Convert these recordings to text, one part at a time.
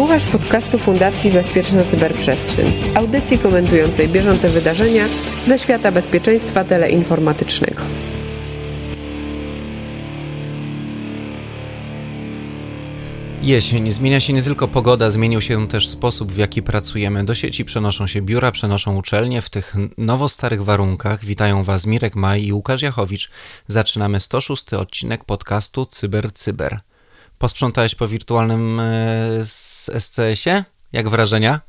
Słuchasz podcastu Fundacji Bezpieczna Cyberprzestrzeń, audycji komentującej bieżące wydarzenia ze świata bezpieczeństwa teleinformatycznego. Jesień. Zmienia się nie tylko pogoda, zmienił się też sposób, w jaki pracujemy. Do sieci przenoszą się biura, przenoszą uczelnie. W tych nowo-starych warunkach witają Was Mirek Maj i Łukasz Jachowicz. Zaczynamy 106 odcinek podcastu Cyber Cyber. Posprzątałeś po wirtualnym e, SCS-ie? Jak wrażenia?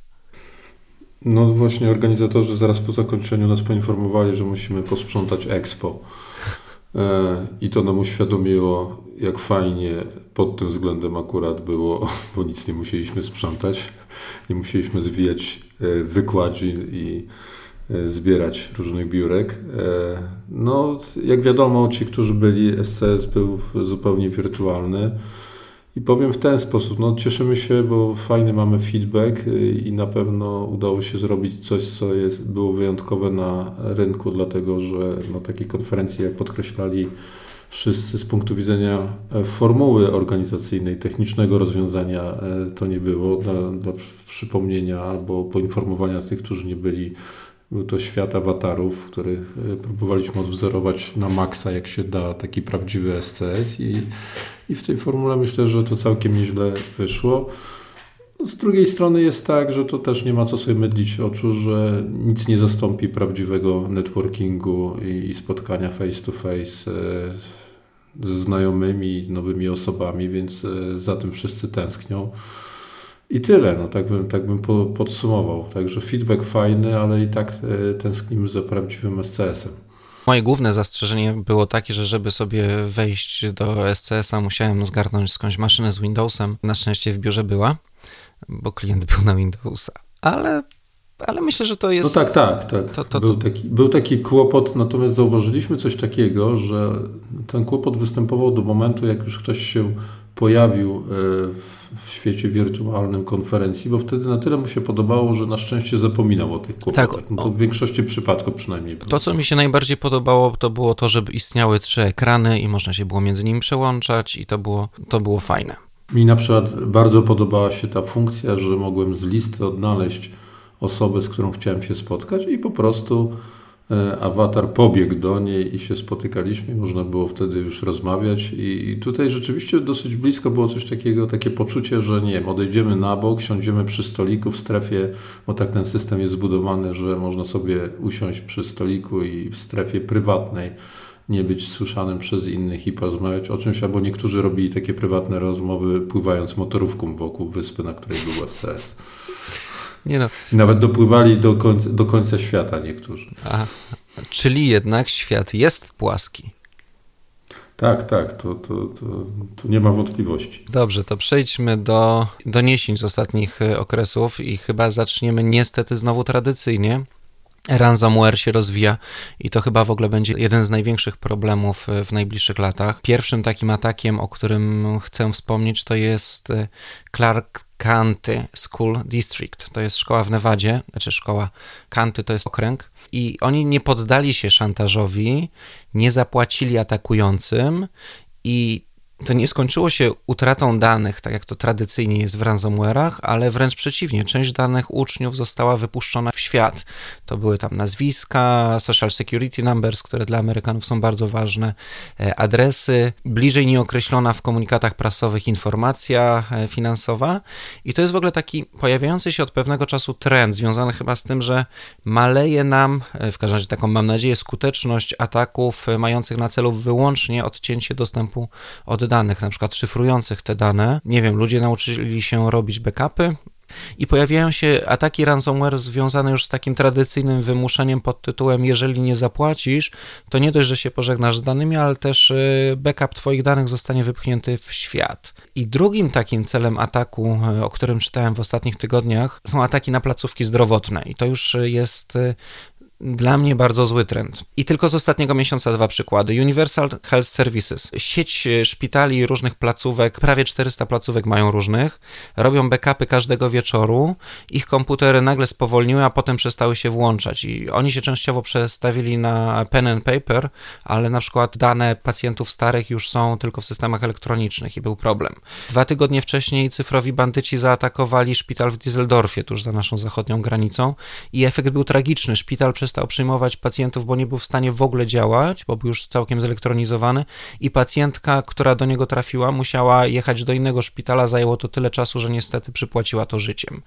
No właśnie organizatorzy zaraz po zakończeniu nas poinformowali, że musimy posprzątać Expo. E, I to nam uświadomiło, jak fajnie pod tym względem akurat było, bo nic nie musieliśmy sprzątać. Nie musieliśmy zwijać e, wykładzin i zbierać różnych biurek. No, jak wiadomo, ci, którzy byli, SCS był zupełnie wirtualny. I powiem w ten sposób, no cieszymy się, bo fajny mamy feedback y, i na pewno udało się zrobić coś, co jest, było wyjątkowe na rynku, dlatego że no, takiej konferencji, jak podkreślali wszyscy z punktu widzenia e, formuły organizacyjnej, technicznego rozwiązania e, to nie było. Dla przypomnienia albo poinformowania tych, którzy nie byli, był to świat awatarów, których e, próbowaliśmy odwzorować na maksa, jak się da, taki prawdziwy SCS i, i w tej formule myślę, że to całkiem nieźle wyszło. Z drugiej strony jest tak, że to też nie ma co sobie mydlić oczu, że nic nie zastąpi prawdziwego networkingu i, spotkania face to face ze znajomymi, nowymi osobami, więc e, za tym wszyscy tęsknią. I tyle, no tak bym, tak bym podsumował. Także feedback fajny, ale i tak e, tęsknimy za prawdziwym SCS-em. Moje główne zastrzeżenie było takie, że żeby sobie wejść do SCS-a, musiałem zgarnąć skądś maszynę z Windowsem. Na szczęście w biurze była, bo klient był na Windowsa. Ale, ale myślę, że to jest. No tak, tak, tak. To, to, był, taki, był taki kłopot, natomiast zauważyliśmy coś takiego, że ten kłopot występował do momentu, jak już ktoś się pojawił e, w świecie wirtualnym konferencji, bo wtedy na tyle mu się podobało, że na szczęście zapominał o tych kłopotach. Tak, no to w większości przypadków przynajmniej. To, co mi się najbardziej podobało, to było to, żeby istniały trzy ekrany i można się było między nimi przełączać i to było, to było fajne. Mi na przykład bardzo podobała się ta funkcja, że mogłem z listy odnaleźć osobę, z którą chciałem się spotkać i po prostu awatar pobiegł do niej i się spotykaliśmy, można było wtedy już rozmawiać i tutaj rzeczywiście dosyć blisko było coś takiego, takie poczucie, że nie wiem, odejdziemy na bok, siądziemy przy stoliku w strefie, bo tak ten system jest zbudowany, że można sobie usiąść przy stoliku i w strefie prywatnej nie być słyszanym przez innych i porozmawiać o czymś, albo niektórzy robili takie prywatne rozmowy pływając motorówką wokół wyspy, na której był STS. Nie no. Nawet dopływali do końca, do końca świata niektórzy. Czyli jednak świat jest płaski. Tak, tak, to, to, to, to, nie ma wątpliwości. Dobrze, to przejdźmy do doniesień z ostatnich e, okresów i chyba zaczniemy niestety znowu tradycyjnie. Ransomware się rozwija i to chyba w ogóle będzie jeden z największych problemów e, w najbliższych latach. Pierwszym takim atakiem, o którym chcę wspomnieć, to jest e, Clark County School District. To jest szkoła w Nevadzie, znaczy szkoła County to jest okręg. I oni nie poddali się szantażowi, nie zapłacili atakującym i to nie skończyło się utratą danych, tak jak to tradycyjnie jest w ransomware'ach, ale wręcz przeciwnie, część danych uczniów została wypuszczona w świat. To były tam nazwiska, social security numbers, które dla Amerykanów są bardzo ważne, e, adresy, bliżej nieokreślona w komunikatach prasowych informacja e, finansowa i to jest w ogóle taki pojawiający się od pewnego czasu trend, związany chyba z tym, że maleje nam, e, w każdym razie taką mam nadzieję, skuteczność ataków mających na celu wyłącznie odcięcie dostępu od danych, na przykład szyfrujących te dane. Nie wiem, ludzie nauczyli się robić backupy, i pojawiają się ataki ransomware związane już z takim tradycyjnym wymuszeniem pod tytułem: Jeżeli nie zapłacisz, to nie dość, że się pożegnasz z danymi, ale też y, backup Twoich danych zostanie wypchnięty w świat. I drugim takim celem ataku, y, o którym czytałem w ostatnich tygodniach, są ataki na placówki zdrowotne. I to już jest y, dla mnie bardzo zły trend. I tylko z ostatniego miesiąca dwa przykłady. Universal Health Services. Sieć e, szpitali różnych placówek, prawie 400 placówek mają różnych, robią backupy każdego wieczoru. Ich komputery nagle spowolniły, a potem przestały się włączać. I oni się częściowo przestawili na pen and paper, ale na przykład dane pacjentów starych już są tylko w systemach elektronicznych i był problem. Dwa tygodnie wcześniej cyfrowi bandyci zaatakowali szpital w Düsseldorfie, tuż za naszą zachodnią granicą i efekt był tragiczny. Szpital przestał przyjmować pacjentów, bo nie był w stanie w ogóle działać, bo był już całkiem zelektronizowany i pacjentka, która do niego trafiła, musiała jechać do innego szpitala. Zajęło to tyle czasu, że niestety przypłaciła to życiem.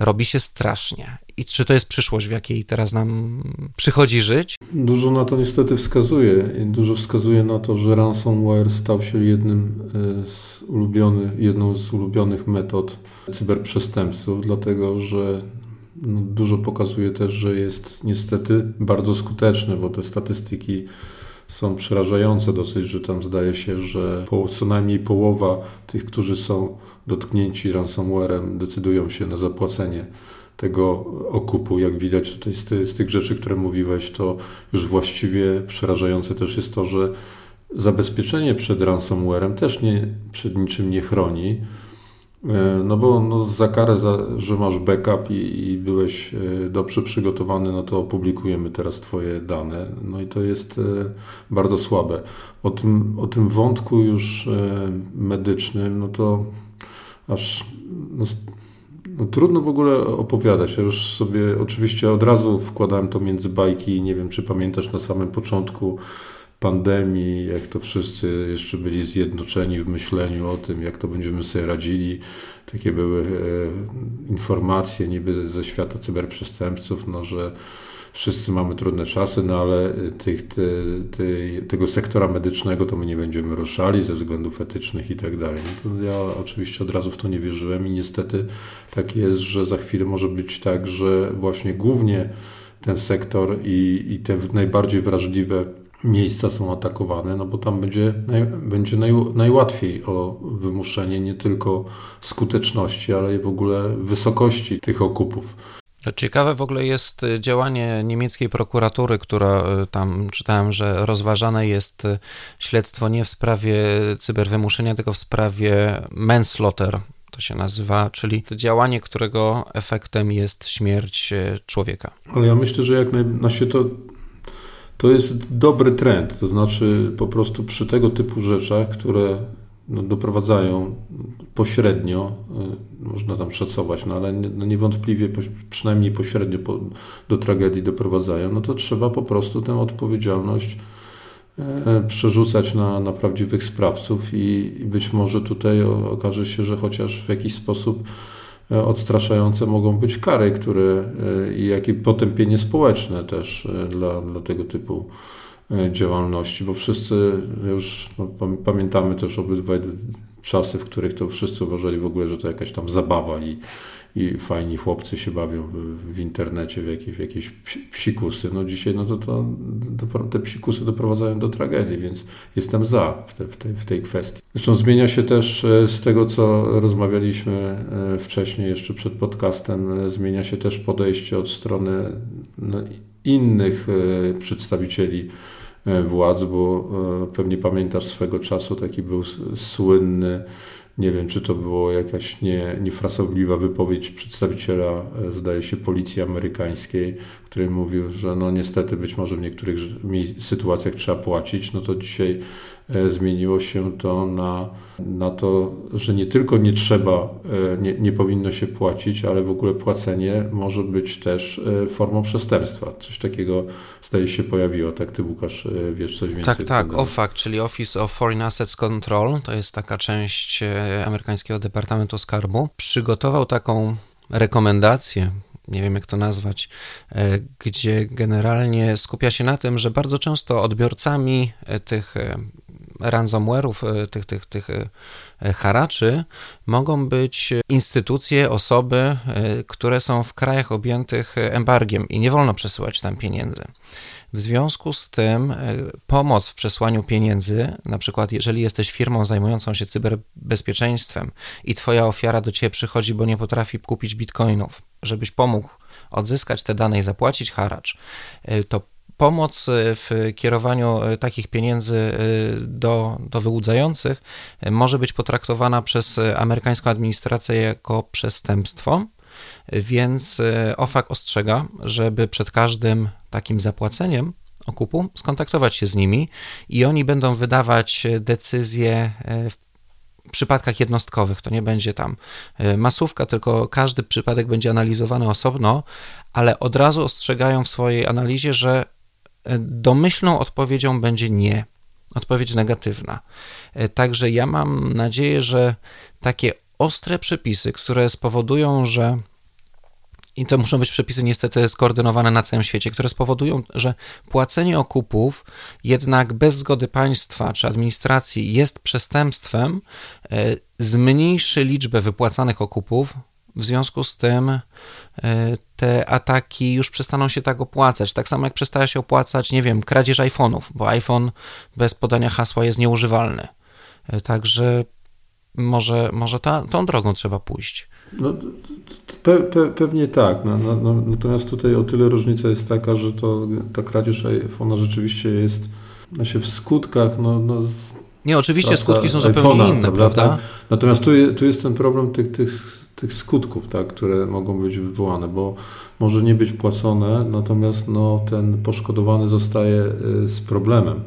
Robi się strasznie. I czy to jest przyszłość, w jakiej teraz nam przychodzi żyć? Dużo na to niestety wskazuje. Dużo wskazuje na to, że ransomware stał się jednym e, z ulubionych, jedną z ulubionych metod cyberprzestępców, dlatego że no, dużo pokazuje też, że jest niestety bardzo skuteczny, bo te statystyki są przerażające dosyć, że tam zdaje się, że po, co najmniej połowa tych, którzy są dotknięci ransomwarem, decydują się na zapłacenie tego okupu. Jak widać tutaj z, ty, z tych rzeczy, które mówiłeś, to już właściwie przerażające też jest to, że zabezpieczenie przed ransomwarem też nie, przed niczym nie chroni. E, no bo no, za karę, za, że masz backup i, i, byłeś e, dobrze przygotowany, no to opublikujemy teraz Twoje dane. No i to jest e, bardzo słabe. O tym, o tym wątku już medycznym, no to aż no, no, trudno w ogóle opowiadać. Ja już sobie oczywiście od razu wkładałem to między bajki. Nie wiem, czy pamiętasz na samym początku pandemii, jak to wszyscy jeszcze byli zjednoczeni w myśleniu o tym, jak to będziemy sobie radzili. Takie były e, informacje niby ze świata cyberprzestępców, no, że wszyscy mamy trudne czasy, no ale tych, te, te, tego sektora medycznego to my nie będziemy ruszali ze względów etycznych i tak dalej. No ja oczywiście od razu w to nie wierzyłem i niestety tak jest, że za chwilę może być tak, że właśnie głównie ten sektor i, i te najbardziej wrażliwe miejsca są atakowane, no bo tam będzie, naj, będzie naj, najłatwiej o wymuszenie nie tylko skuteczności, ale i w ogóle wysokości tych okupów. Ciekawe w ogóle jest działanie niemieckiej prokuratury, która e, tam czytałem, że rozważane jest e, śledztwo nie w sprawie cyberwymuszenia, tylko w sprawie manslaughter, to się nazywa, czyli działanie, którego efektem jest śmierć e, człowieka. Ale ja myślę, że jak najbardziej to to jest dobry trend, to znaczy po prostu przy tego typu rzeczach, które no, doprowadzają pośrednio, y, można tam szacować, no ale no, niewątpliwie przynajmniej pośrednio po, do tragedii doprowadzają, no to trzeba po prostu tę odpowiedzialność e, przerzucać na, na prawdziwych sprawców i, i być może tutaj okaże się, że chociaż w jakiś sposób odstraszające mogą być kary, które e, i jak i potępienie społeczne też e, dla, dla tego typu działalności, bo wszyscy już no, pamiętamy też obydwaj czasy, w których to wszyscy uważali w ogóle, że to jakaś tam zabawa i, i fajni chłopcy się bawią w, w internecie, w, jakieś, w jakieś psikusy. No dzisiaj no to, to, to, te psikusy doprowadzają do tragedii, więc jestem za w, te, w, tej, w tej kwestii. Zresztą zmienia się też e, z tego, co rozmawialiśmy e, wcześniej, jeszcze przed podcastem, e, zmienia się też podejście od strony no, innych przedstawicieli władz, bo pewnie pamiętasz swego czasu taki był słynny nie wiem, czy to było jakaś nie, niefrasobliwa wypowiedź przedstawiciela, e, zdaje się, policji amerykańskiej, który mówił, że no niestety być może w niektórych sytuacjach trzeba płacić. No to dzisiaj E, zmieniło się to na, na to, że nie tylko nie trzeba, e, nie, nie powinno się płacić, ale w ogóle płacenie może być też e, formą przestępstwa. Coś takiego zdaje się pojawiło, tak ty Łukasz wiesz coś więcej? Tak, tak, OFAC, czyli Office of Foreign Assets Control, to jest taka część amerykańskiego Departamentu Skarbu, przygotował taką rekomendację, nie wiem jak to nazwać, gdzie generalnie skupia się na tym, że bardzo często odbiorcami tych ransomware'ów, e, tych, tych, tych e, haraczy, mogą być instytucje, osoby, e, które są w krajach objętych embargiem i nie wolno przesyłać tam pieniędzy. W związku z tym pomoc w przesłaniu pieniędzy, na przykład jeżeli jesteś firmą zajmującą się cyberbezpieczeństwem i twoja ofiara do ciebie przychodzi, bo nie potrafi kupić bitcoinów, żebyś pomógł odzyskać te dane i zapłacić haracz, to pomoc w kierowaniu takich pieniędzy do, do wyłudzających może być potraktowana przez amerykańską administrację jako przestępstwo, więc OFAC ostrzega, żeby przed każdym takim zapłaceniem okupu skontaktować się z nimi i oni będą wydawać decyzje w przypadkach jednostkowych. To nie będzie tam e, masówka, tylko każdy przypadek będzie analizowany osobno, ale od razu ostrzegają w swojej analizie, że e, domyślną odpowiedzią będzie nie. Odpowiedź negatywna. E, także ja mam nadzieję, że takie ostre przepisy, które spowodują, że i to muszą być przepisy niestety skoordynowane na całym świecie, które spowodują, że płacenie okupów jednak bez zgody państwa czy administracji jest przestępstwem, e, zmniejszy liczbę wypłacanych okupów. W związku z tym e, te ataki już przestaną się tak opłacać. Tak samo jak przestaje się opłacać, nie wiem, kradzież iPhone'ów, bo iPhone bez podania hasła jest nieużywalny. E, także może, może ta, tą drogą trzeba pójść. No, pe, pe, pewnie tak. No, no, no, natomiast tutaj o tyle różnica jest taka, że to, ta kradzież iPhone'a rzeczywiście jest no się w skutkach. No, no, nie, oczywiście skutki są zupełnie inne, prawda? prawda? Natomiast tu, tu jest ten problem tych, tych, tych skutków, tak, które mogą być wywołane, bo może nie być płacone, natomiast no, ten poszkodowany zostaje y, z problemem.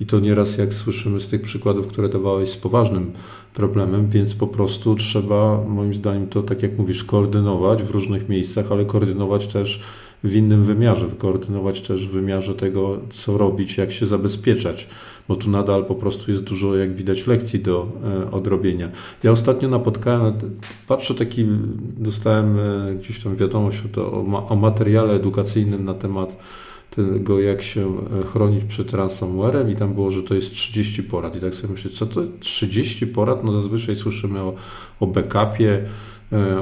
I to nieraz, jak słyszymy z tych przykładów, które dawałeś, z poważnym problemem, więc po prostu trzeba, moim zdaniem, to tak jak mówisz, koordynować w różnych miejscach, ale koordynować też w innym wymiarze, koordynować też w wymiarze tego, co robić, jak się zabezpieczać, bo tu nadal po prostu jest dużo, jak widać, lekcji do e, odrobienia. Ja ostatnio napotkałem, patrzę taki, dostałem e, gdzieś tam wiadomość o, o materiale edukacyjnym na temat tego, jak się e, chronić przed ransomwarem i tam było, że to jest 30 porad. I tak sobie myślę, co to 30 porad? No zazwyczaj słyszymy o, o backupie,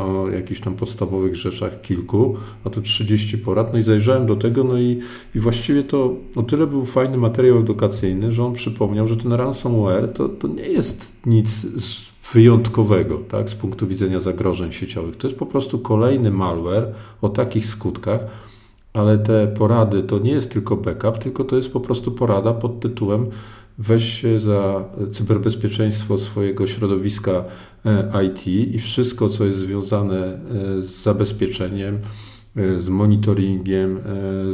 o jakichś tam podstawowych rzeczach kilku, a tu 30 porad. No i zajrzałem do tego, no i, i właściwie to o tyle był fajny materiał edukacyjny, że on przypomniał, że ten ransomware to, to nie jest nic wyjątkowego tak, z punktu widzenia zagrożeń sieciowych. To jest po prostu kolejny malware o takich skutkach, ale te porady to nie jest tylko backup, tylko to jest po prostu porada pod tytułem weź się za cyberbezpieczeństwo swojego środowiska e, IT i wszystko, co jest związane e, z zabezpieczeniem, e, z monitoringiem,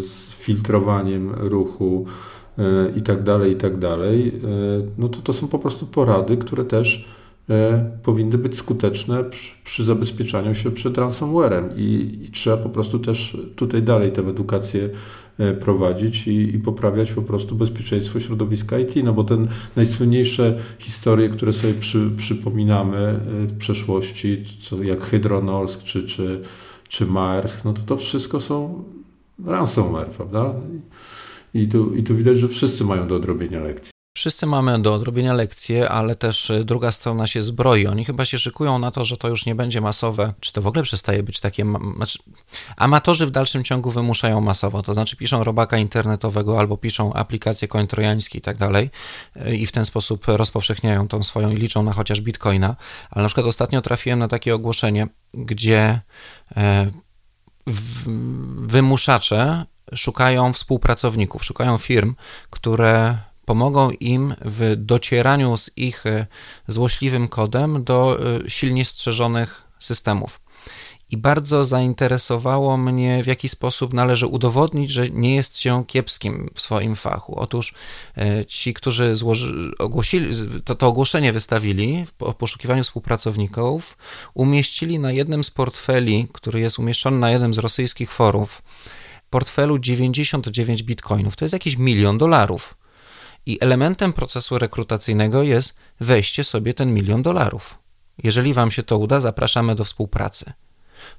z filtrowaniem ruchu itd., tak itd., tak no to to są po prostu porady, które też powinny być skuteczne przy, przy zabezpieczaniu się przed ransomwarem I, i, trzeba po prostu też tutaj dalej tę edukację e, prowadzić i, i, poprawiać po prostu bezpieczeństwo środowiska IT, no bo ten najsłynniejsze historie, które sobie przy, przypominamy e, w przeszłości, co jak Hydronorsk czy, czy, czy Maersk, no to to wszystko są ransomware, prawda? I tu, I tu widać, że wszyscy mają do odrobienia lekcji. Wszyscy mamy do odrobienia lekcje, ale też y, druga strona się zbroi. Oni chyba się szykują na to, że to już nie będzie masowe, czy to w ogóle przestaje być takie. Znaczy, amatorzy w dalszym ciągu wymuszają masowo, to znaczy piszą robaka internetowego albo piszą aplikacje koń trojańskie i tak dalej y, i w ten sposób rozpowszechniają tą swoją i liczą na chociaż bitcoina. Ale na przykład ostatnio trafiłem na takie ogłoszenie, gdzie e, wymuszacze szukają współpracowników, szukają firm, które pomogą im w docieraniu z ich e, złośliwym kodem do e, silnie strzeżonych systemów. I bardzo zainteresowało mnie, w jaki sposób należy udowodnić, że nie jest się kiepskim w swoim fachu. Otóż e, ci, którzy złoży, ogłosili, to, to ogłoszenie wystawili w poszukiwaniu współpracowników, umieścili na jednym z portfeli, który jest umieszczony na jednym z rosyjskich forów, portfelu 99 bitcoinów. To jest jakiś milion dolarów. I elementem procesu rekrutacyjnego jest weźcie sobie ten milion dolarów. Jeżeli Wam się to uda, zapraszamy do współpracy.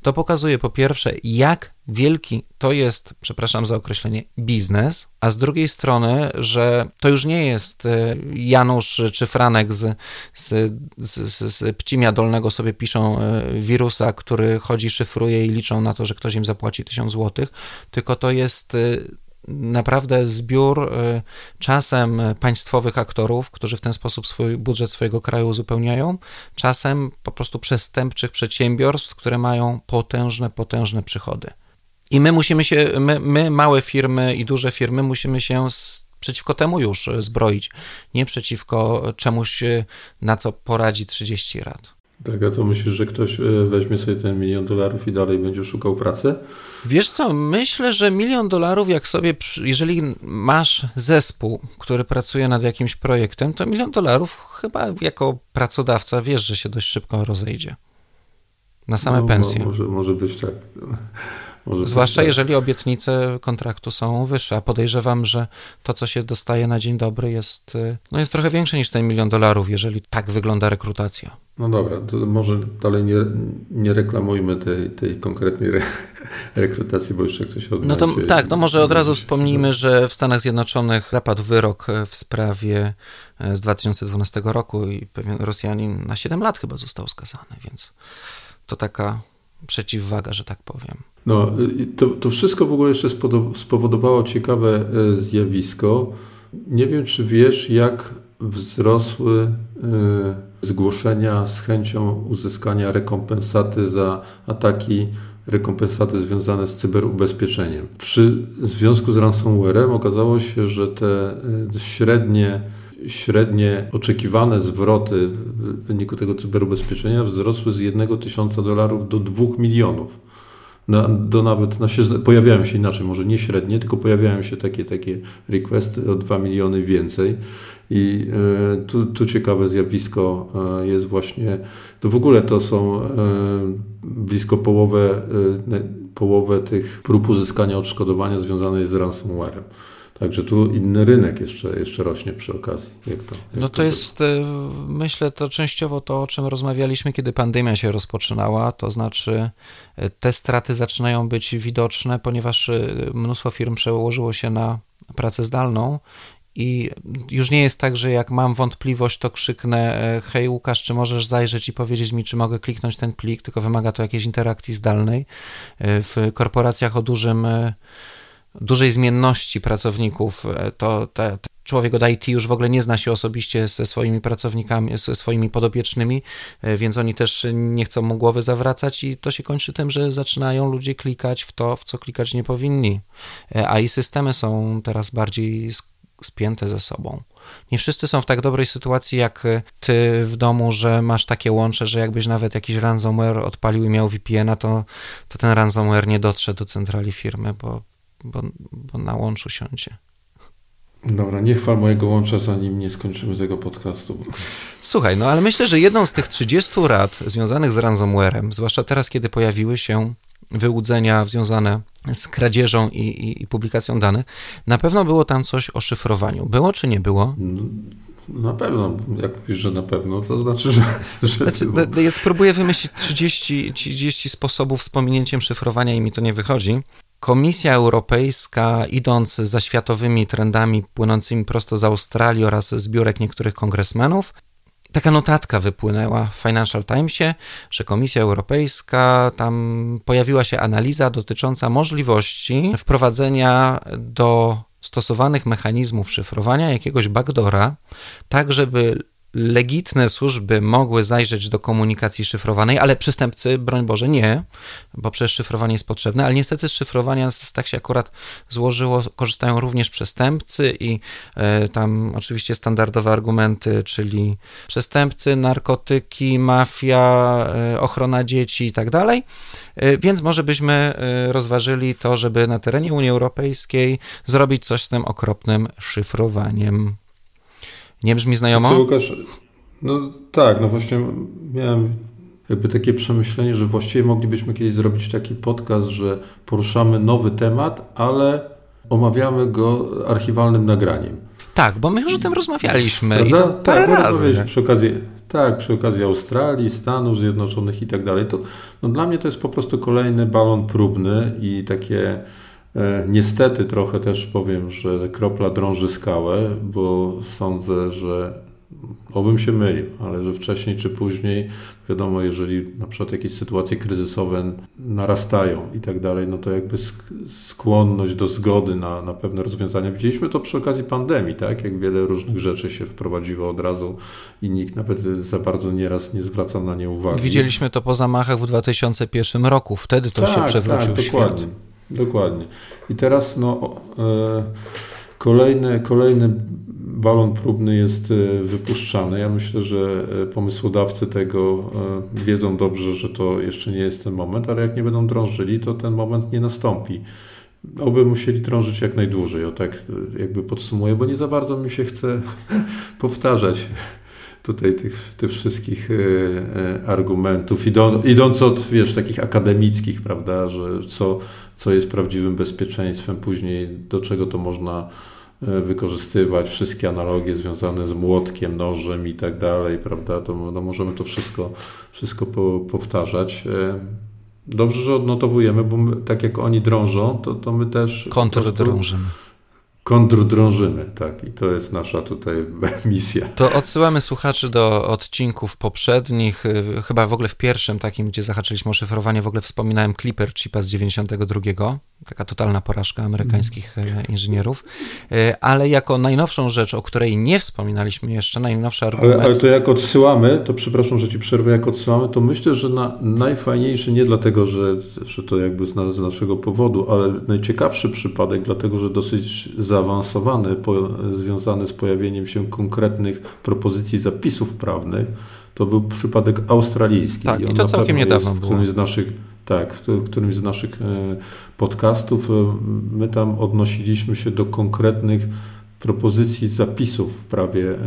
To pokazuje po pierwsze, jak wielki to jest, przepraszam za określenie, biznes, a z drugiej strony, że to już nie jest e, Janusz czy Franek z, z, z, z Pcimia Dolnego sobie piszą e, wirusa, który chodzi, szyfruje i liczą na to, że ktoś im zapłaci tysiąc złotych, tylko to jest e, naprawdę zbiór y, czasem państwowych aktorów, którzy w ten sposób swój budżet swojego kraju uzupełniają, czasem po prostu przestępczych przedsiębiorstw, które mają potężne, potężne przychody. I my musimy się, my, my, małe firmy i duże firmy, musimy się przeciwko temu już zbroić, nie przeciwko czemuś, na co poradzi 30 lat. Tak, a co myślisz, że ktoś e, weźmie sobie ten milion dolarów i dalej będzie szukał pracy? Wiesz co, myślę, że milion dolarów, jak sobie, jeżeli masz zespół, który pracuje nad jakimś projektem, to milion dolarów chyba jako pracodawca wiesz, że się dość szybko rozejdzie. Na same no, pensje. Może, może być tak. Może Zwłaszcza tak. jeżeli obietnice kontraktu są wyższe, a podejrzewam, że to, co się dostaje na dzień dobry jest, y, no jest trochę większe niż ten milion dolarów, jeżeli tak wygląda rekrutacja. No dobra, to może dalej nie, nie reklamujmy tej, tej konkretnej re, rekrutacji, bo jeszcze ktoś odnajdzie. No to tak, no może od razu wspomnijmy, że w Stanach Zjednoczonych zapadł wyrok w sprawie e, z 2012 roku i pewien Rosjanin na 7 lat chyba został skazany, więc to taka przeciwwaga, że tak powiem. No, to, to wszystko w ogóle jeszcze spowodowało ciekawe e, zjawisko. Nie wiem, czy wiesz, jak wzrosły e, zgłoszenia z chęcią uzyskania rekompensaty za ataki, rekompensaty związane z cyberubezpieczeniem. Przy związku z ransomwarem okazało się, że te e, średnie średnie oczekiwane zwroty w wyniku tego cyberubezpieczenia wzrosły z 1 tysiąca dolarów do 2 milionów. Na, do nawet na się, pojawiają się inaczej, może nie średnie, tylko pojawiają się takie, takie requesty o 2 miliony więcej. I e, tu, tu ciekawe zjawisko e, jest właśnie, to w ogóle to są e, blisko połowę, połowę tych prób uzyskania odszkodowania związanej z ransomwarem. Także tu inny rynek jeszcze, jeszcze rośnie przy okazji. Jak to, jak no to, to jest, e, myślę, to częściowo to, o czym rozmawialiśmy, kiedy pandemia się rozpoczynała, to znaczy te straty zaczynają być widoczne, ponieważ mnóstwo firm przełożyło się na pracę zdalną i już nie jest tak, że jak mam wątpliwość, to krzyknę: Hej, Łukasz, czy możesz zajrzeć i powiedzieć mi, czy mogę kliknąć ten plik? Tylko wymaga to jakiejś interakcji zdalnej. W korporacjach o dużym dużej zmienności pracowników, e, to te, człowiek od IT już w ogóle nie zna się osobiście ze swoimi pracownikami, ze swoimi podobiecznymi, e, więc oni też nie chcą mu głowy zawracać i to się kończy tym, że zaczynają ludzie klikać w to, w co klikać nie powinni. E, a i systemy są teraz bardziej spięte ze sobą. Nie wszyscy są w tak dobrej sytuacji jak ty w domu, że masz takie łącze, że jakbyś nawet jakiś ransomware odpalił i miał VPN-a, to, to ten ransomware nie dotrze do centrali firmy, bo bo, bo na łączu siądzie. Dobra, nie chwal mojego łącza, zanim nie skończymy tego podcastu. Słuchaj, no ale myślę, że jedną z tych 30 rad związanych z ransomwarem, zwłaszcza teraz, kiedy pojawiły się wyłudzenia związane z kradzieżą i, i, i publikacją danych, na pewno było tam coś o szyfrowaniu. Było czy nie było? No, na pewno, jak mówisz, że na pewno, to znaczy, że. że znaczy, no, ja spróbuję wymyślić 30, 30 sposobów z pominięciem szyfrowania i mi to nie wychodzi. Komisja Europejska, idąc za światowymi trendami płynącymi prosto z Australii oraz zbiórek niektórych kongresmenów, taka notatka wypłynęła w Financial Timesie, że Komisja Europejska, tam pojawiła się analiza dotycząca możliwości wprowadzenia do stosowanych mechanizmów szyfrowania jakiegoś backdora, tak żeby legitne służby mogły zajrzeć do komunikacji szyfrowanej, ale przestępcy, broń Boże, nie, bo przecież szyfrowanie jest potrzebne, ale niestety z szyfrowania tak się akurat złożyło, korzystają również przestępcy i e, tam oczywiście standardowe argumenty, czyli przestępcy, narkotyki, mafia, e, ochrona dzieci i tak dalej, e, więc może byśmy rozważyli to, żeby na terenie Unii Europejskiej zrobić coś z tym okropnym szyfrowaniem. Nie brzmi znajomo? Łukasz, no tak, no właśnie miałem jakby takie przemyślenie, że właściwie moglibyśmy kiedyś zrobić taki podcast, że poruszamy nowy temat, ale omawiamy go archiwalnym nagraniem. Tak, bo my już o tym rozmawialiśmy Prawda? i to parę tak, razy. Przy okazji, tak, przy okazji Australii, Stanów Zjednoczonych i tak dalej. To, no dla mnie to jest po prostu kolejny balon próbny i takie niestety trochę też powiem, że kropla drąży skałę, bo sądzę, że obym się mylił, ale że wcześniej czy później, wiadomo, jeżeli na przykład jakieś sytuacje kryzysowe narastają i tak dalej, no to jakby skłonność do zgody na, na pewne rozwiązania. Widzieliśmy to przy okazji pandemii, tak? Jak wiele różnych rzeczy się wprowadziło od razu i nikt nawet za bardzo nieraz nie zwracał na nie uwagi. Widzieliśmy to po zamachach w 2001 roku, wtedy to tak, się przewrócił tak, świat. Dokładnie. Dokładnie. I teraz no, e, kolejny, kolejny balon próbny jest e, wypuszczany. Ja myślę, że e, pomysłodawcy tego wiedzą dobrze, że to jeszcze nie jest ten moment, ale jak nie będą drążyli, to ten moment nie nastąpi. Oby musieli drążyć jak najdłużej, o tak jakby podsumuję, bo nie za bardzo mi się chce powtarzać tutaj tych, tych wszystkich argumentów, idąc od, wiesz, takich akademickich, prawda, że co, co jest prawdziwym bezpieczeństwem, później do czego to można e, wykorzystywać, wszystkie analogie związane z młotkiem, nożem i tak dalej, prawda, to no, możemy to wszystko, wszystko po, powtarzać. Dobrze, że odnotowujemy, bo my, tak jak oni drążą, to, to my też... Kontrdrążymy. Tak, i to jest nasza tutaj misja. To odsyłamy słuchaczy do odcinków poprzednich, y, chyba w ogóle w pierwszym takim, gdzie zahaczyliśmy o szyfrowanie, w ogóle wspominałem Clipper chipa z 92, taka totalna porażka amerykańskich mm. inżynierów, y, ale jako najnowszą rzecz, o której nie wspominaliśmy jeszcze, najnowszy argument... Ale, ale to jak odsyłamy, to przepraszam, że ci przerwę, jak odsyłamy, to myślę, że na, najfajniejszy, nie dlatego, że, że to jakby z, z naszego powodu, ale najciekawszy przypadek, dlatego, że dosyć zaawansowany, po, związany z pojawieniem się konkretnych propozycji zapisów prawnych, to był przypadek australijski. Tak, i, i to całkiem niedawno jest w którymś z naszych, tak, w którymś z naszych e, podcastów. E, my tam odnosiliśmy się do konkretnych propozycji zapisów w prawie e,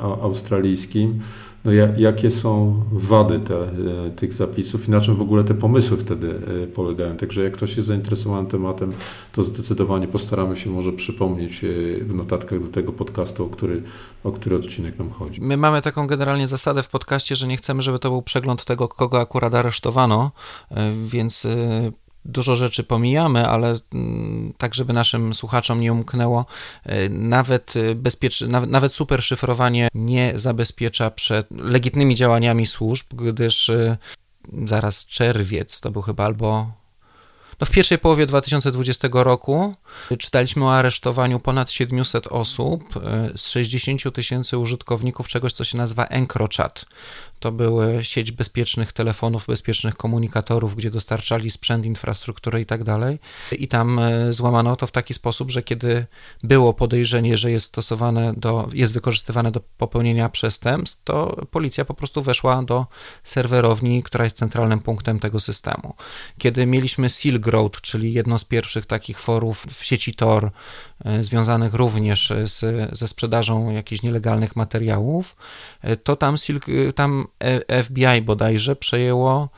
australijskim no, jakie są wady te, e, tych zapisów i na czym w ogóle te pomysły wtedy e, polegają. Także jak ktoś jest zainteresowany tematem, to zdecydowanie postaramy się może przypomnieć e, w notatkach do tego podcastu, o który, o który odcinek nam chodzi. My mamy taką generalnie zasadę w podcaście, że nie chcemy, żeby to był przegląd tego, kogo akurat aresztowano, więc dużo rzeczy pomijamy, ale mm, tak, żeby naszym słuchaczom nie umknęło, e, nawet, e, bezpiecz... nawet, super szyfrowanie nie zabezpiecza przed legitnymi działaniami służb, gdyż e, zaraz czerwiec to był chyba albo no w pierwszej połowie 2020 roku czytaliśmy o aresztowaniu ponad 700 osób z 60 tysięcy użytkowników czegoś, co się nazywa EncroChat. To były sieć bezpiecznych telefonów, bezpiecznych komunikatorów, gdzie dostarczali sprzęt, infrastrukturę i tak dalej. I tam e, złamano to w taki sposób, że kiedy było podejrzenie, że jest stosowane do, jest wykorzystywane do popełnienia przestępstw, to policja po prostu weszła do serwerowni, która jest centralnym punktem tego systemu. Kiedy mieliśmy Silk Road, czyli jedno z pierwszych takich forów w sieci Tor, związanych również z, ze sprzedażą jakichś nielegalnych materiałów, e, to tam, Silk, tam E, FBI bodajże przejęło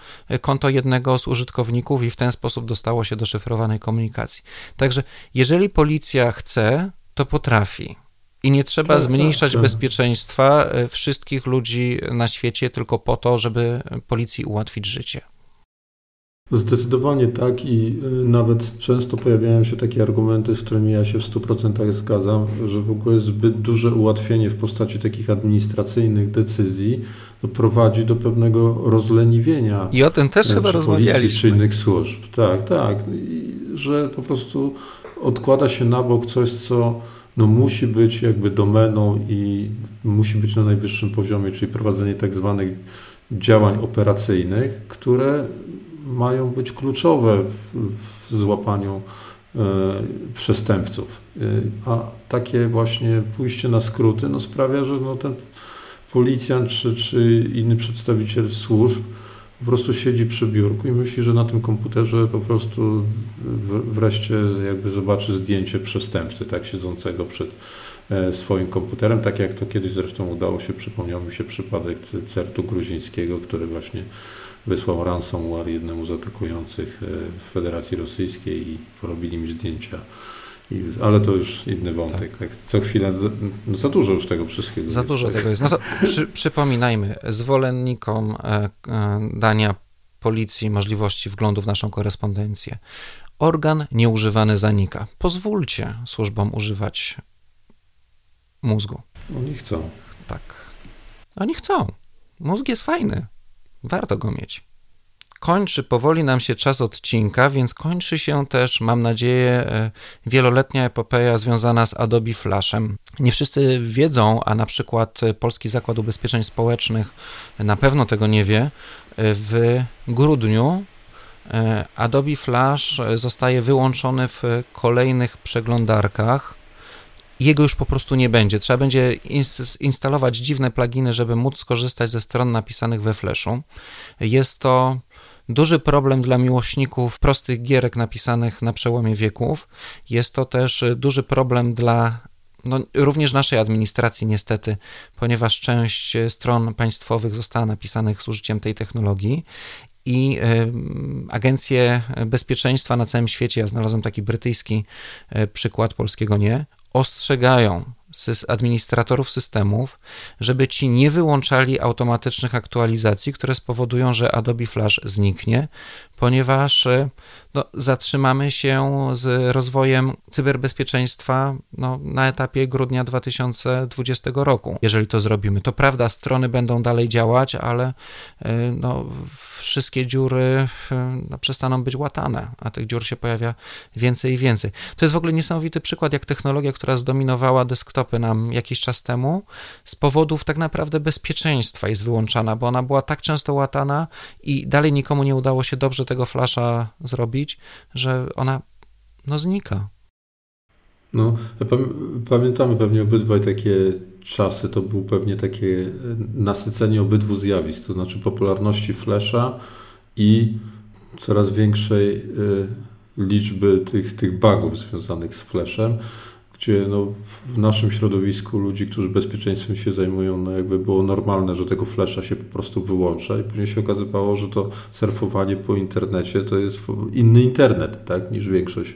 konto jednego z użytkowników i w ten sposób dostało się do szyfrowanej komunikacji. Także jeżeli policja chce, to potrafi. I nie trzeba tak, zmniejszać tak, tak. bezpieczeństwa e, wszystkich ludzi na świecie tylko po to, żeby policji ułatwić życie. Zdecydowanie tak i y, nawet często pojawiają się takie argumenty, z którymi ja się w 100% zgadzam, że w ogóle zbyt duże ułatwienie w postaci takich administracyjnych decyzji prowadzi do pewnego rozleniwienia. I o tym też e, chyba rozmawialiśmy. Czy innych służb. Tak, tak. I że po prostu odkłada się na bok coś, co no, musi być jakby domeną i musi być na najwyższym poziomie, czyli prowadzenie tak zwanych działań operacyjnych, które mają być kluczowe w, złapaniu e, przestępców. E, a takie właśnie pójście na skróty no, sprawia, że no, ten policjant czy, czy inny przedstawiciel służb po prostu siedzi przy biurku i myśli, że na tym komputerze po prostu wreszcie jakby zobaczy zdjęcie przestępcy, tak, siedzącego przed e, swoim komputerem, tak jak to kiedyś zresztą udało się, przypomniał mi się przypadek certu gruzińskiego, który właśnie wysłał ransomware jednemu z atakujących e, w Federacji Rosyjskiej i porobili mi zdjęcia. I, ale to już inny wątek. Tak. tak co chwilę, no za dużo już tego wszystkiego. Za dużo tak. tego jest. No to przy, przypominajmy, zwolennikom e, e, dania policji możliwości wglądu w naszą korespondencję. Organ nieużywany zanika. Pozwólcie służbom używać mózgu. Oni chcą. Tak. Oni chcą. Mózg jest fajny. Warto go mieć. Kończy powoli nam się czas odcinka, więc kończy się też, mam nadzieję, e, wieloletnia epopeja związana z Adobe Flashem. Nie wszyscy wiedzą, a na przykład Polski Zakład Ubezpieczeń Społecznych na pewno tego nie wie. W grudniu Adobe Flash zostaje wyłączony w kolejnych przeglądarkach jego już po prostu nie będzie. Trzeba będzie instalować dziwne pluginy, żeby móc skorzystać ze stron napisanych we Flashu. Jest to duży problem dla miłośników prostych gierek napisanych na przełomie wieków. Jest to też duży problem dla no, również naszej administracji, niestety, ponieważ część stron państwowych została napisanych z użyciem tej technologii i agencje bezpieczeństwa na całym świecie, ja znalazłem taki brytyjski e, przykład, polskiego nie, ostrzegają administratorów systemów, żeby ci nie wyłączali automatycznych aktualizacji, które spowodują, że Adobe Flash zniknie, ponieważ e, no, zatrzymamy się z rozwojem cyberbezpieczeństwa no, na etapie grudnia 2020 roku. Jeżeli to zrobimy, to prawda, strony będą dalej działać, ale e, no, wszystkie dziury e, no, przestaną być łatane, a tych dziur się pojawia więcej i więcej. To jest w ogóle niesamowity przykład, jak technologia, która zdominowała desktopy nam jakiś czas temu, z powodów tak naprawdę bezpieczeństwa jest wyłączana, bo ona była tak często łatana i dalej nikomu nie udało się dobrze tego flasza zrobić, że ona no znika. No, pamiętamy pewnie obydwaj takie czasy, to było pewnie takie nasycenie obydwu zjawisk, to znaczy popularności Flasha i coraz większej y, liczby tych, tych bugów związanych z Flashem gdzie no, w naszym środowisku ludzi, którzy bezpieczeństwem się zajmują, no jakby było normalne, że tego flasha się po prostu wyłącza i później się okazywało, że to surfowanie po internecie to jest inny internet, tak, niż większość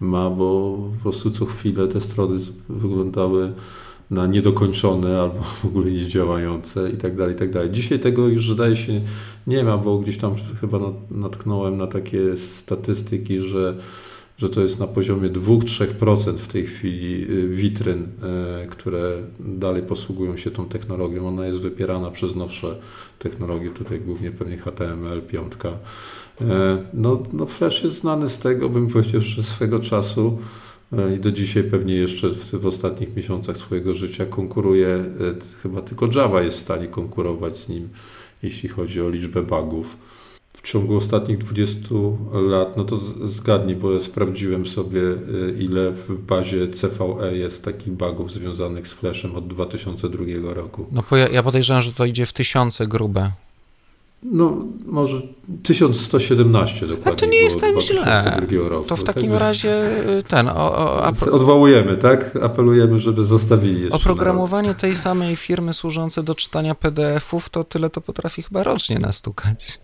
ma, bo po prostu co chwilę te strony wyglądały na niedokończone albo w ogóle niedziałające i tak dalej, i tak dalej. Dzisiaj tego już zdaje się nie ma, bo gdzieś tam chyba natknąłem na takie statystyki, że że to jest na poziomie 2-3% w tej chwili y, witryn, y, które dalej posługują się tą technologią. Ona jest wypierana przez nowsze technologie, tutaj głównie pewnie HTML, piątka. Y, no, no Flash jest znany z tego, bym powiedział, że swego czasu i do dzisiaj pewnie jeszcze w, w, ostatnich miesiącach swojego życia konkuruje, chyba tylko Java jest w stanie konkurować z nim, jeśli chodzi o liczbę bugów w ciągu ostatnich 20 lat, no to zgadnij, bo ja sprawdziłem sobie, y, ile w bazie CVE jest takich bugów związanych z Flashem od 2002 roku. No ja, ja podejrzewam, że to idzie w tysiące grube. No, może 1117 dokładnie. A to nie jest tak źle. Roku. To w takim tak, razie y, ten. O, o, Odwołujemy, tak? Apelujemy, żeby zostawili jeszcze. Oprogramowanie tej samej firmy służące do czytania PDF-ów, to tyle to potrafi chyba rocznie nastukać.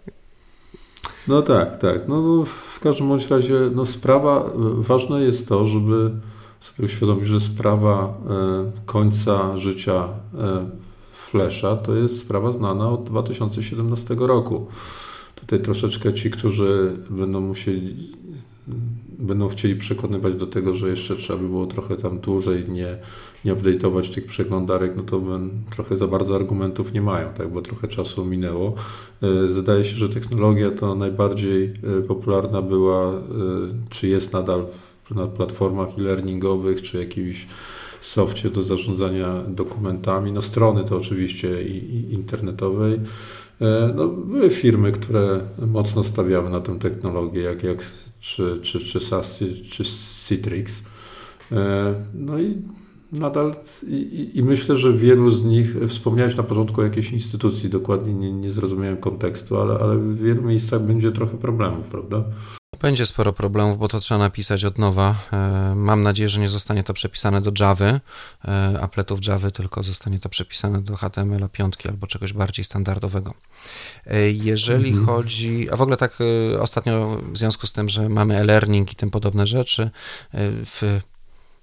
No tak, tak. No, w każdym bądź razie no, sprawa, ważne jest to, żeby sobie uświadomić, że sprawa e, końca życia e, Flesza to jest sprawa znana od 2017 roku. Tutaj troszeczkę ci, którzy będą musieli będą chcieli przekonywać do tego, że jeszcze trzeba by było trochę tam dłużej nie, nie update'ować tych przeglądarek, no to trochę za bardzo argumentów nie mają, tak, bo trochę czasu minęło. E, zdaje się, że technologia to najbardziej e, popularna była, e, czy jest nadal na platformach e-learningowych, czy jakichś softie do zarządzania dokumentami. No strony to oczywiście i, i internetowej. No, były firmy, które mocno stawiały na tę technologię, jak, jak czy, czy, czy SAS, czy Citrix. No i nadal i, i, myślę, że wielu z nich, wspomniałeś na początku o jakiejś instytucji, dokładnie nie, nie zrozumiałem kontekstu, ale, ale w wielu miejscach będzie trochę problemów, prawda? Będzie sporo problemów, bo to trzeba napisać od nowa. E, mam nadzieję, że nie zostanie to przepisane do Java, e, apletów Java, tylko zostanie to przepisane do HTML 5 albo czegoś bardziej standardowego. E, jeżeli mhm. chodzi, a w ogóle tak ostatnio w związku z tym, że mamy e-learning i tym podobne rzeczy, w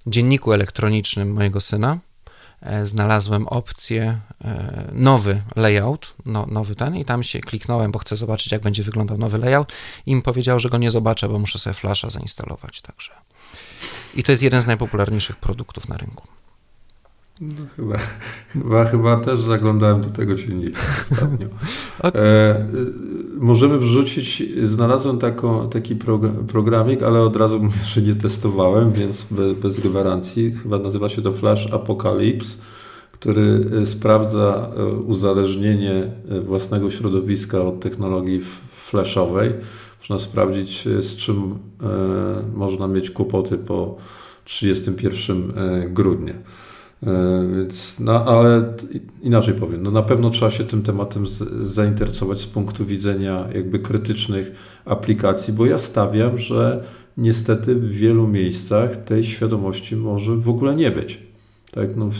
dzienniku elektronicznym mojego syna, E, znalazłem opcję e, nowy layout, no, nowy ten i tam się kliknąłem, bo chcę zobaczyć, jak będzie wyglądał nowy layout i im powiedział, że go nie zobaczę, bo muszę sobie Flasha zainstalować, także. I to jest jeden z najpopularniejszych produktów na rynku. No, chyba, chyba, chyba też zaglądałem do tego silnika ostatnio. okay. e, możemy wrzucić, znalazłem taką, taki programik, ale od razu mówię, że nie testowałem, więc bez, bez gwarancji. Chyba nazywa się to Flash Apocalypse, który e, sprawdza e, uzależnienie e, własnego środowiska od technologii flashowej można sprawdzić, z czym można mieć kłopoty po 31 grudnia. Więc, no, ale inaczej powiem, no na pewno trzeba się tym tematem z, zainteresować z punktu widzenia jakby krytycznych aplikacji, bo ja stawiam, że niestety w wielu miejscach tej świadomości może w ogóle nie być. Tak, no w,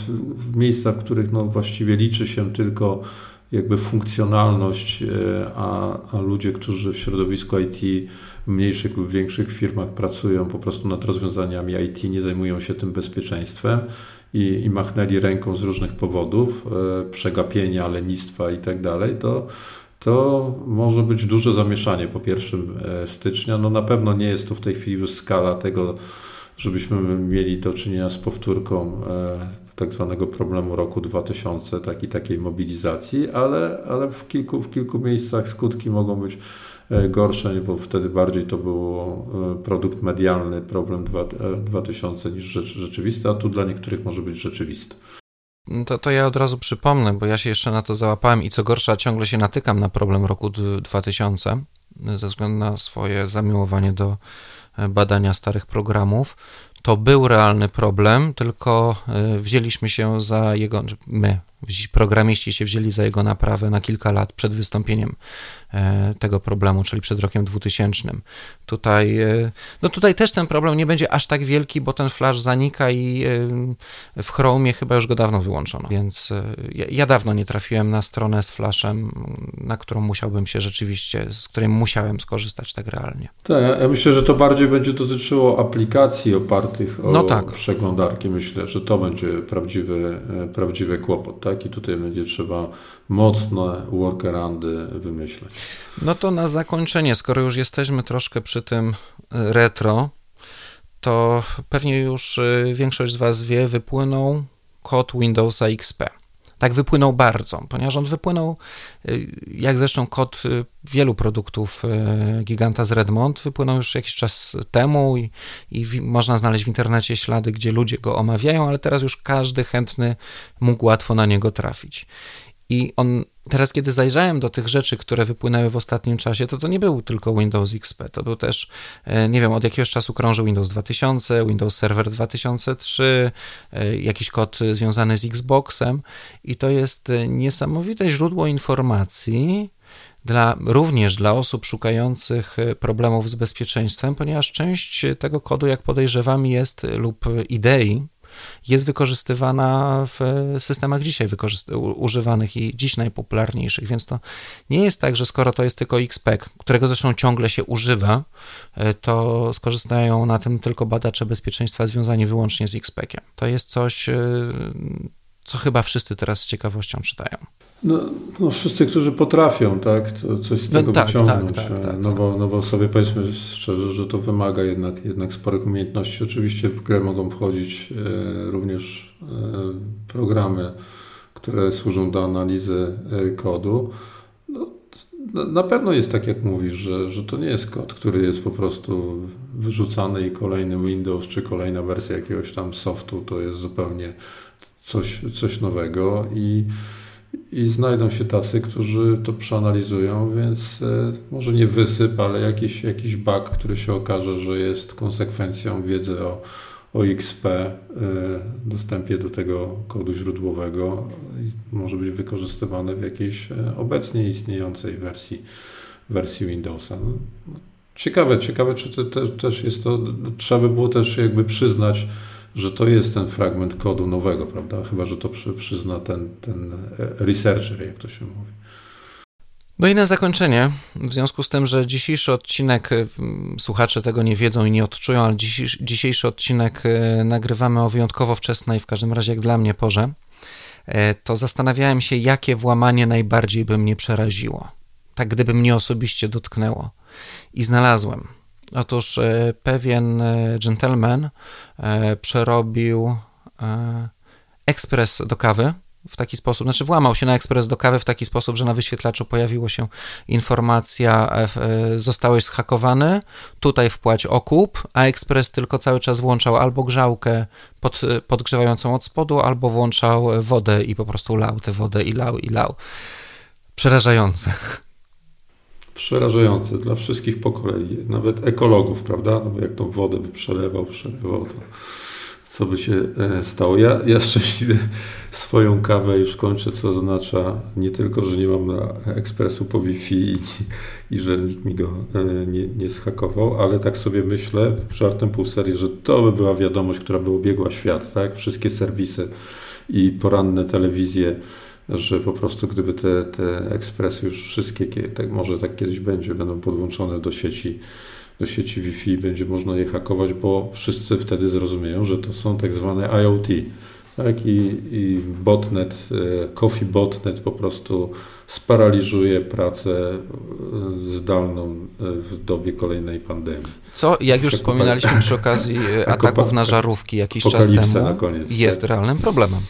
w miejscach, w których no właściwie liczy się tylko jakby funkcjonalność, e, a, a ludzie, którzy w środowisku IT w mniejszych lub większych firmach pracują po prostu nad rozwiązaniami IT, nie zajmują się tym bezpieczeństwem i, i machnęli ręką z różnych powodów, e, przegapienia, lenistwa i tak to to może być duże zamieszanie po 1 e, stycznia. No na pewno nie jest to w tej chwili już skala tego, żebyśmy mieli do czynienia z powtórką e, tak zwanego problemu roku 2000, takiej, takiej mobilizacji, ale, ale w, kilku, w kilku miejscach skutki mogą być gorsze, bo wtedy bardziej to był produkt medialny, problem 2000 niż rzeczywisty, a tu dla niektórych może być rzeczywisty. To, to ja od razu przypomnę, bo ja się jeszcze na to załapałem i co gorsza, ciągle się natykam na problem roku 2000 ze względu na swoje zamiłowanie do e, badania starych programów. To był realny problem, tylko e, wzięliśmy się za jego, my, programiści się wzięli za jego naprawę na kilka lat przed wystąpieniem e, tego problemu, czyli przed rokiem 2000. Tutaj, e, no tutaj też ten problem nie będzie aż tak wielki, bo ten flash zanika i e, w Chromie chyba już go dawno wyłączono, więc ja, ja dawno nie trafiłem na stronę z flashem, na którą musiałbym się rzeczywiście, z której musiałem skorzystać tak realnie. Tak, ja myślę, że to bardziej będzie dotyczyło aplikacji opartych o no tak. przeglądarki. Myślę, że to będzie prawdziwy, prawdziwy kłopot, tak? Tak? I tutaj będzie trzeba mocne workaroundy wymyśleć. No to na zakończenie, skoro już jesteśmy troszkę przy tym retro, to pewnie już y, większość z Was wie, wypłynął kod Windowsa XP tak wypłynął bardzo, ponieważ on wypłynął, y, jak zresztą kod y, wielu produktów y, giganta z Redmond, wypłynął już jakiś czas temu i, i w, można znaleźć w internecie ślady, gdzie ludzie go omawiają, ale teraz już każdy chętny mógł łatwo na niego trafić. I on teraz, kiedy zajrzałem do tych rzeczy, które wypłynęły w ostatnim czasie, to to nie był tylko Windows XP, to był też, e, nie wiem, od jakiegoś czasu krążył Windows 2000, Windows Server 2003, e, jakiś kod związany z Xboxem i to jest e, niesamowite źródło informacji, dla, również dla osób szukających problemów z bezpieczeństwem, ponieważ część tego kodu, jak podejrzewam, jest lub idei jest wykorzystywana w systemach dzisiaj używanych i dziś najpopularniejszych, więc to nie jest tak, że skoro to jest tylko XPEC, którego zresztą ciągle się używa, e, to skorzystają na tym tylko badacze bezpieczeństwa związani wyłącznie z XPECiem. To jest coś, e, co chyba wszyscy teraz z ciekawością czytają. No, no, wszyscy, którzy potrafią, tak, coś z no tego no, tak, wyciągnąć. Tak, tak, tak, no, bo, no bo sobie powiedzmy szczerze, że to wymaga jednak, jednak sporych umiejętności. Oczywiście w grę mogą wchodzić e, również e, programy, które służą do analizy e, kodu. No, na pewno jest tak, jak mówisz, że, że to nie jest kod, który jest po prostu wyrzucany i kolejny Windows czy kolejna wersja jakiegoś tam softu to jest zupełnie coś, coś nowego i i znajdą się tacy, którzy to przeanalizują, więc e, może nie wysyp, ale jakiś, jakiś bug, który się okaże, że jest konsekwencją wiedzy o, o XP, e, dostępie do tego kodu źródłowego może być wykorzystywany w jakiejś e, obecnie istniejącej wersji, wersji Windowsa. No, ciekawe, ciekawe, czy to też jest to, trzeba by było też jakby przyznać, że to jest ten fragment kodu nowego, prawda? Chyba, że to przy, przyzna ten, ten researcher, jak to się mówi. No i na zakończenie, w związku z tym, że dzisiejszy odcinek, słuchacze tego nie wiedzą i nie odczują, ale dzisiejszy odcinek e, nagrywamy o wyjątkowo wczesnej, w każdym razie jak dla mnie porze, e, to zastanawiałem się, jakie włamanie najbardziej by mnie przeraziło. Tak gdyby mnie osobiście dotknęło. I znalazłem. Otóż e, pewien e, gentleman e, przerobił ekspres do kawy w taki sposób, znaczy włamał się na ekspres do kawy w taki sposób, że na wyświetlaczu pojawiło się informacja zostałeś zhakowany, tutaj wpłać okup, a ekspres tylko cały czas włączał albo grzałkę pod, podgrzewającą od spodu, albo włączał wodę i po prostu lał tę wodę i lał i lał. Przerażające. Przerażające dla wszystkich po kolei, nawet ekologów, prawda? No bo jak tą wodę by przelewał, przelewał, to co by się e, stało. Ja, ja szczęśliwie swoją kawę już kończę, co oznacza nie tylko, że nie mam na ekspresu po Wi-Fi i, i że nikt mi go e, nie, nie schakował, ale tak sobie myślę, żartem pół serii, że to by była wiadomość, która by obiegła świat, tak? Wszystkie serwisy i poranne telewizje, że po prostu gdyby te, te ekspresy już wszystkie, tak, może tak kiedyś będzie, będą podłączone do sieci do sieci Wi-Fi będzie można je hakować, bo wszyscy wtedy zrozumieją, że to są tak zwane IoT. Tak? I, I botnet, e, Coffee Botnet po prostu sparaliżuje pracę e, zdalną e, w dobie kolejnej pandemii. Co, jak już wspominaliśmy przy okazji ataków na żarówki jakiś czas temu, na koniec, jest tak? realnym problemem.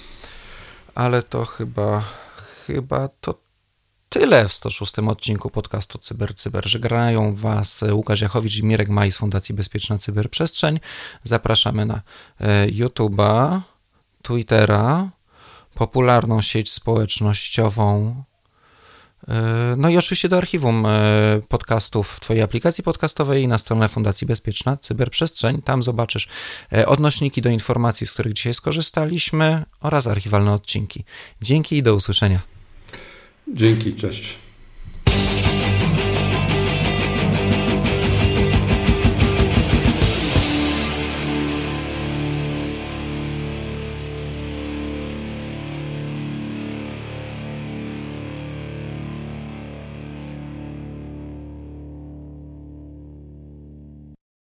Ale to chyba, chyba to tyle w 106 odcinku podcastu Cyber Cyber, że grają Was Łukasz Jachowicz i Mirek Maj z Fundacji Bezpieczna Cyberprzestrzeń. Zapraszamy na e, YouTube'a, Twittera, popularną sieć społecznościową, no i oczywiście do archiwum e, podcastów w Twojej aplikacji podcastowej i na stronę Fundacji Bezpieczna Cyberprzestrzeń. Tam zobaczysz odnośniki do informacji, z których dzisiaj skorzystaliśmy oraz archiwalne odcinki. Dzięki i do usłyszenia. Dzięki, cześć.